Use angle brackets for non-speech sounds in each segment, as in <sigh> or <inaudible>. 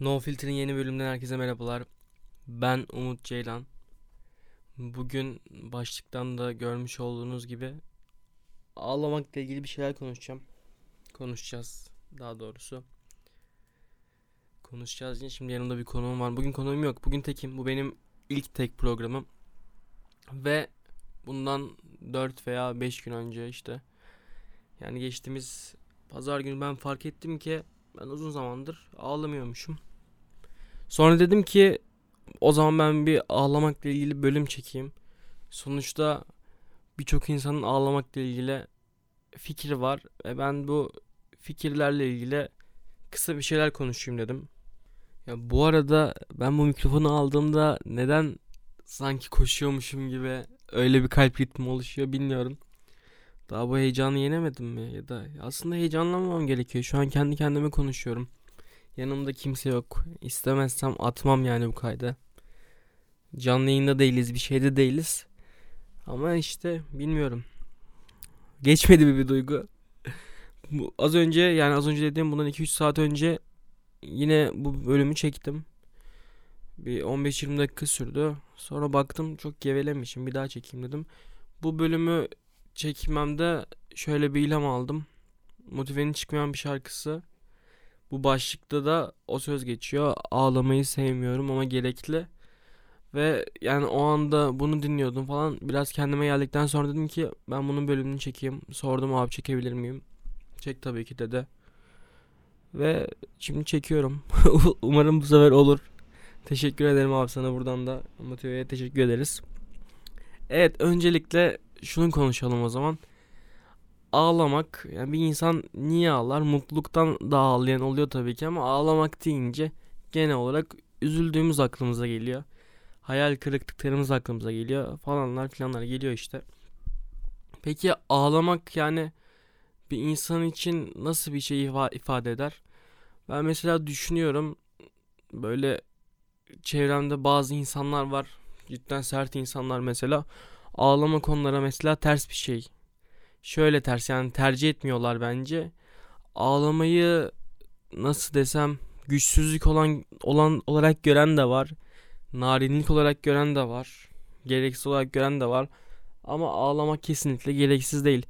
No Filter'ın yeni bölümünden herkese merhabalar. Ben Umut Ceylan. Bugün başlıktan da görmüş olduğunuz gibi ağlamakla ilgili bir şeyler konuşacağım. Konuşacağız daha doğrusu. Konuşacağız yine. Şimdi yanımda bir konuğum var. Bugün konuğum yok. Bugün tekim. Bu benim ilk tek programım. Ve bundan 4 veya 5 gün önce işte yani geçtiğimiz pazar günü ben fark ettim ki ben uzun zamandır ağlamıyormuşum. Sonra dedim ki o zaman ben bir ağlamakla ilgili bölüm çekeyim. Sonuçta birçok insanın ağlamakla ilgili fikri var ve ben bu fikirlerle ilgili kısa bir şeyler konuşayım dedim. Ya bu arada ben bu mikrofonu aldığımda neden sanki koşuyormuşum gibi öyle bir kalp ritmi oluşuyor bilmiyorum. Daha bu heyecanı yenemedim mi? Ya da aslında heyecanlanmam gerekiyor. Şu an kendi kendime konuşuyorum. Yanımda kimse yok. İstemezsem atmam yani bu kaydı. Canlı yayında değiliz, bir şeyde değiliz. Ama işte bilmiyorum. Geçmedi bir, bir duygu. <laughs> bu, az önce yani az önce dediğim bundan 2-3 saat önce yine bu bölümü çektim. Bir 15-20 dakika sürdü. Sonra baktım çok gevelemişim. Bir daha çekeyim dedim. Bu bölümü çekmemde şöyle bir ilham aldım. Motive'nin çıkmayan bir şarkısı. Bu başlıkta da o söz geçiyor. Ağlamayı sevmiyorum ama gerekli. Ve yani o anda bunu dinliyordum falan. Biraz kendime geldikten sonra dedim ki ben bunun bölümünü çekeyim. Sordum abi çekebilir miyim? Çek tabii ki dedi. Ve şimdi çekiyorum. <laughs> Umarım bu sefer olur. Teşekkür ederim abi sana buradan da Motive'ye teşekkür ederiz. Evet öncelikle şunu konuşalım o zaman. Ağlamak yani bir insan niye ağlar? Mutluluktan da ağlayan oluyor tabii ki ama ağlamak deyince genel olarak üzüldüğümüz aklımıza geliyor. Hayal kırıklıklarımız aklımıza geliyor falanlar filanlar geliyor işte. Peki ağlamak yani bir insan için nasıl bir şey ifade eder? Ben mesela düşünüyorum böyle çevremde bazı insanlar var cidden sert insanlar mesela ağlama konulara mesela ters bir şey. Şöyle ters yani tercih etmiyorlar bence. Ağlamayı nasıl desem güçsüzlük olan olan olarak gören de var. Narinlik olarak gören de var. Gereksiz olarak gören de var. Ama ağlamak kesinlikle gereksiz değil.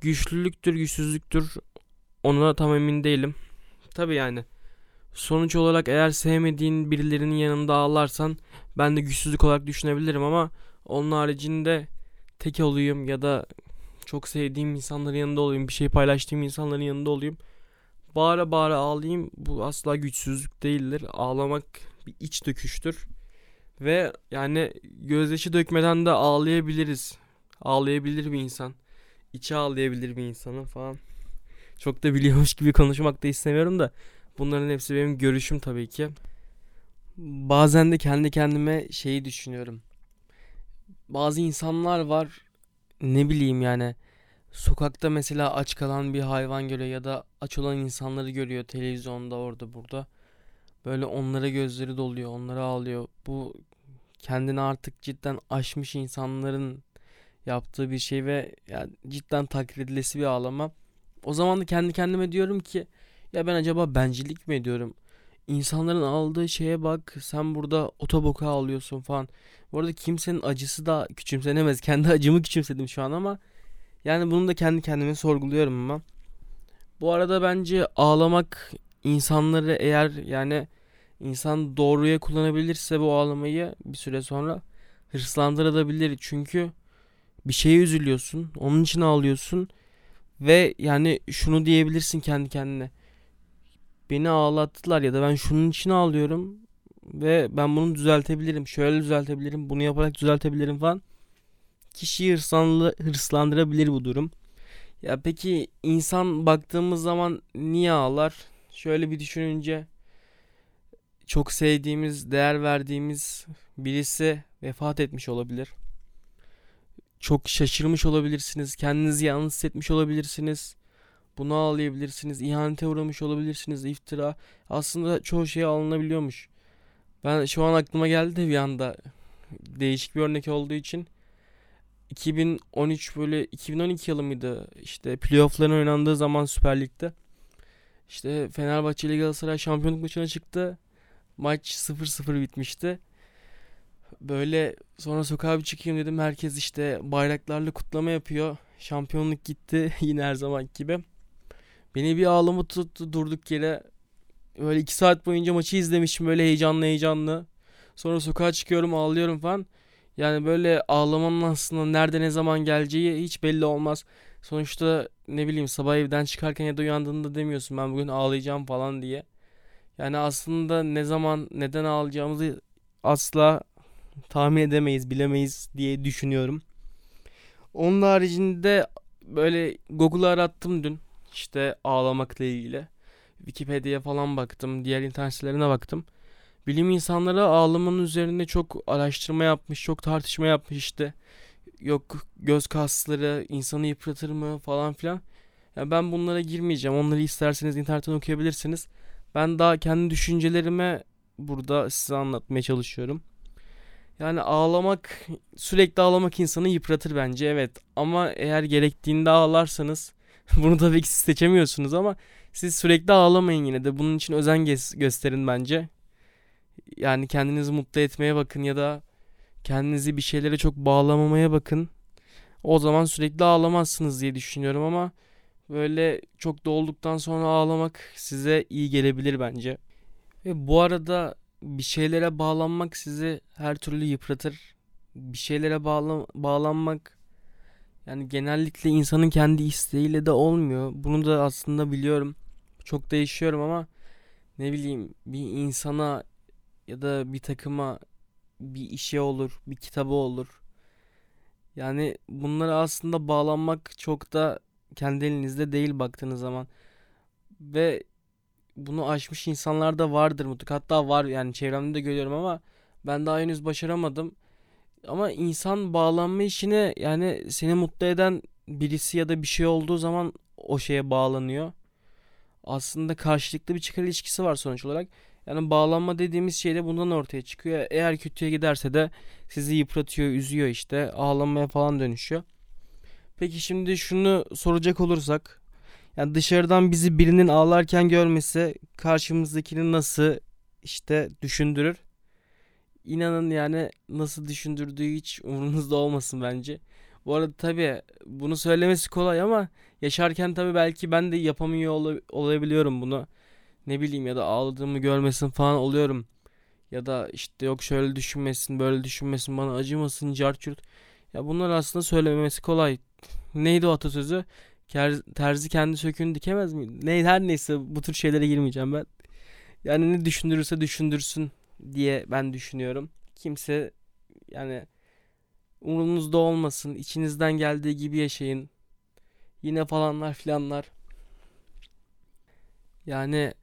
Güçlülüktür, güçsüzlüktür. Ona tam emin değilim. Tabi yani. Sonuç olarak eğer sevmediğin birilerinin yanında ağlarsan ben de güçsüzlük olarak düşünebilirim ama onun haricinde tek olayım ya da çok sevdiğim insanların yanında olayım, bir şey paylaştığım insanların yanında olayım. Bağıra bağıra ağlayayım bu asla güçsüzlük değildir. Ağlamak bir iç döküştür. Ve yani gözyaşı dökmeden de ağlayabiliriz. Ağlayabilir bir insan. İçe ağlayabilir bir insanın falan. Çok da biliyormuş gibi konuşmak da istemiyorum da bunların hepsi benim görüşüm tabii ki. Bazen de kendi kendime şeyi düşünüyorum bazı insanlar var ne bileyim yani sokakta mesela aç kalan bir hayvan görüyor ya da aç olan insanları görüyor televizyonda orada burada. Böyle onlara gözleri doluyor, onlara ağlıyor. Bu kendini artık cidden aşmış insanların yaptığı bir şey ve yani cidden takdir edilesi bir ağlama. O zaman da kendi kendime diyorum ki ya ben acaba bencillik mi ediyorum? İnsanların aldığı şeye bak sen burada otoboka alıyorsun falan. Bu arada kimsenin acısı da küçümsenemez. Kendi acımı küçümsedim şu an ama yani bunu da kendi kendime sorguluyorum ama. Bu arada bence ağlamak insanları eğer yani insan doğruya kullanabilirse bu ağlamayı bir süre sonra hırslandırabilir. Çünkü bir şeye üzülüyorsun. Onun için ağlıyorsun. Ve yani şunu diyebilirsin kendi kendine. Beni ağlattılar ya da ben şunun için ağlıyorum ve ben bunu düzeltebilirim. Şöyle düzeltebilirim. Bunu yaparak düzeltebilirim falan. Kişiyi hırslanlı, hırslandırabilir bu durum. Ya peki insan baktığımız zaman niye ağlar? Şöyle bir düşününce çok sevdiğimiz, değer verdiğimiz birisi vefat etmiş olabilir. Çok şaşırmış olabilirsiniz. Kendinizi yalnız hissetmiş olabilirsiniz. Buna ağlayabilirsiniz. İhanete uğramış olabilirsiniz. iftira. Aslında çoğu şey alınabiliyormuş. Ben şu an aklıma geldi de bir anda değişik bir örnek olduğu için 2013 böyle 2012 yılı mıydı işte playoff'ların oynandığı zaman Süper Lig'de işte Fenerbahçe ile Galatasaray şampiyonluk maçına çıktı Maç 0-0 bitmişti. Böyle sonra sokağa bir çıkayım dedim. Herkes işte bayraklarla kutlama yapıyor. Şampiyonluk gitti <laughs> yine her zaman gibi. Beni bir ağlama tuttu durduk yere. Böyle iki saat boyunca maçı izlemişim böyle heyecanlı heyecanlı. Sonra sokağa çıkıyorum ağlıyorum falan. Yani böyle ağlamanın aslında nerede ne zaman geleceği hiç belli olmaz. Sonuçta ne bileyim sabah evden çıkarken ya da uyandığında demiyorsun ben bugün ağlayacağım falan diye. Yani aslında ne zaman neden ağlayacağımızı asla tahmin edemeyiz, bilemeyiz diye düşünüyorum. Onun haricinde böyle Google'a arattım dün. İşte ağlamakla ilgili. Wikipedia'ya falan baktım. Diğer internet sitelerine baktım. Bilim insanları ağlamanın üzerinde çok araştırma yapmış, çok tartışma yapmış işte. Yok göz kasları insanı yıpratır mı falan filan. Ya ben bunlara girmeyeceğim. Onları isterseniz internetten okuyabilirsiniz. Ben daha kendi düşüncelerime burada size anlatmaya çalışıyorum. Yani ağlamak sürekli ağlamak insanı yıpratır bence evet. Ama eğer gerektiğinde ağlarsanız <laughs> bunu tabii ki siz seçemiyorsunuz ama siz sürekli ağlamayın yine de. Bunun için özen gösterin bence. Yani kendinizi mutlu etmeye bakın ya da kendinizi bir şeylere çok bağlamamaya bakın. O zaman sürekli ağlamazsınız diye düşünüyorum ama böyle çok dolduktan sonra ağlamak size iyi gelebilir bence. Ve bu arada bir şeylere bağlanmak sizi her türlü yıpratır. Bir şeylere bağla bağlanmak yani genellikle insanın kendi isteğiyle de olmuyor. Bunu da aslında biliyorum. Çok değişiyorum ama ne bileyim bir insana ya da bir takıma bir işe olur, bir kitabı olur. Yani bunlara aslında bağlanmak çok da kendi elinizde değil baktığınız zaman. Ve bunu aşmış insanlar da vardır mutlaka. Hatta var yani çevremde de görüyorum ama ben daha henüz başaramadım. Ama insan bağlanma işine yani seni mutlu eden birisi ya da bir şey olduğu zaman o şeye bağlanıyor. Aslında karşılıklı bir çıkar ilişkisi var sonuç olarak. Yani bağlanma dediğimiz şey de bundan ortaya çıkıyor. Eğer kötüye giderse de sizi yıpratıyor, üzüyor işte. Ağlamaya falan dönüşüyor. Peki şimdi şunu soracak olursak. Yani dışarıdan bizi birinin ağlarken görmesi karşımızdakini nasıl işte düşündürür? İnanın yani nasıl düşündürdüğü hiç umurunuzda olmasın bence. Bu arada tabii bunu söylemesi kolay ama yaşarken tabii belki ben de yapamıyor ol- olabiliyorum bunu ne bileyim ya da ağladığımı görmesin falan oluyorum. Ya da işte yok şöyle düşünmesin böyle düşünmesin bana acımasın carçurt. Ya bunlar aslında söylememesi kolay. Neydi o atasözü? Terzi kendi söküğünü dikemez mi? Ne, her neyse bu tür şeylere girmeyeceğim ben. Yani ne düşündürürse düşündürsün diye ben düşünüyorum. Kimse yani umurunuzda olmasın. içinizden geldiği gibi yaşayın. Yine falanlar filanlar. Yani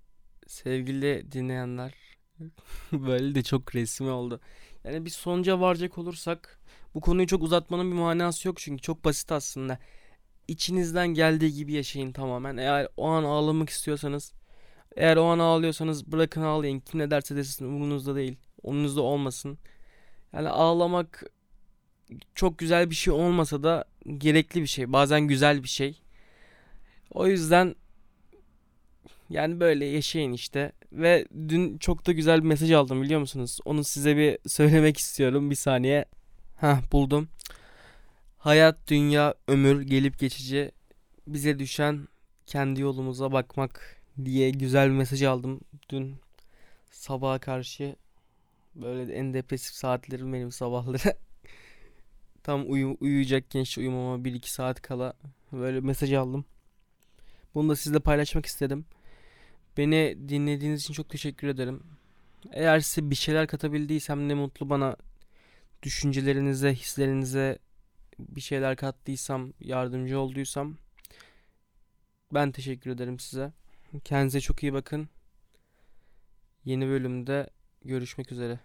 sevgili dinleyenler <laughs> böyle de çok resmi oldu. Yani bir sonuca varacak olursak bu konuyu çok uzatmanın bir manası yok çünkü çok basit aslında. İçinizden geldiği gibi yaşayın tamamen. Eğer o an ağlamak istiyorsanız eğer o an ağlıyorsanız bırakın ağlayın. Kim ne derse desin umurunuzda değil. Onunuzda olmasın. Yani ağlamak çok güzel bir şey olmasa da gerekli bir şey. Bazen güzel bir şey. O yüzden yani böyle yaşayın işte. Ve dün çok da güzel bir mesaj aldım biliyor musunuz? Onu size bir <laughs> söylemek istiyorum bir saniye. Ha buldum. Hayat, dünya, ömür gelip geçici. Bize düşen kendi yolumuza bakmak diye güzel bir mesaj aldım dün sabaha karşı. Böyle en depresif saatlerim benim sabahları. <laughs> Tam uyu uyuyacakken işte uyumama 1-2 saat kala böyle mesaj aldım. Bunu da sizle paylaşmak istedim. Beni dinlediğiniz için çok teşekkür ederim. Eğer size bir şeyler katabildiysem ne mutlu bana. Düşüncelerinize, hislerinize bir şeyler kattıysam, yardımcı olduysam ben teşekkür ederim size. Kendinize çok iyi bakın. Yeni bölümde görüşmek üzere.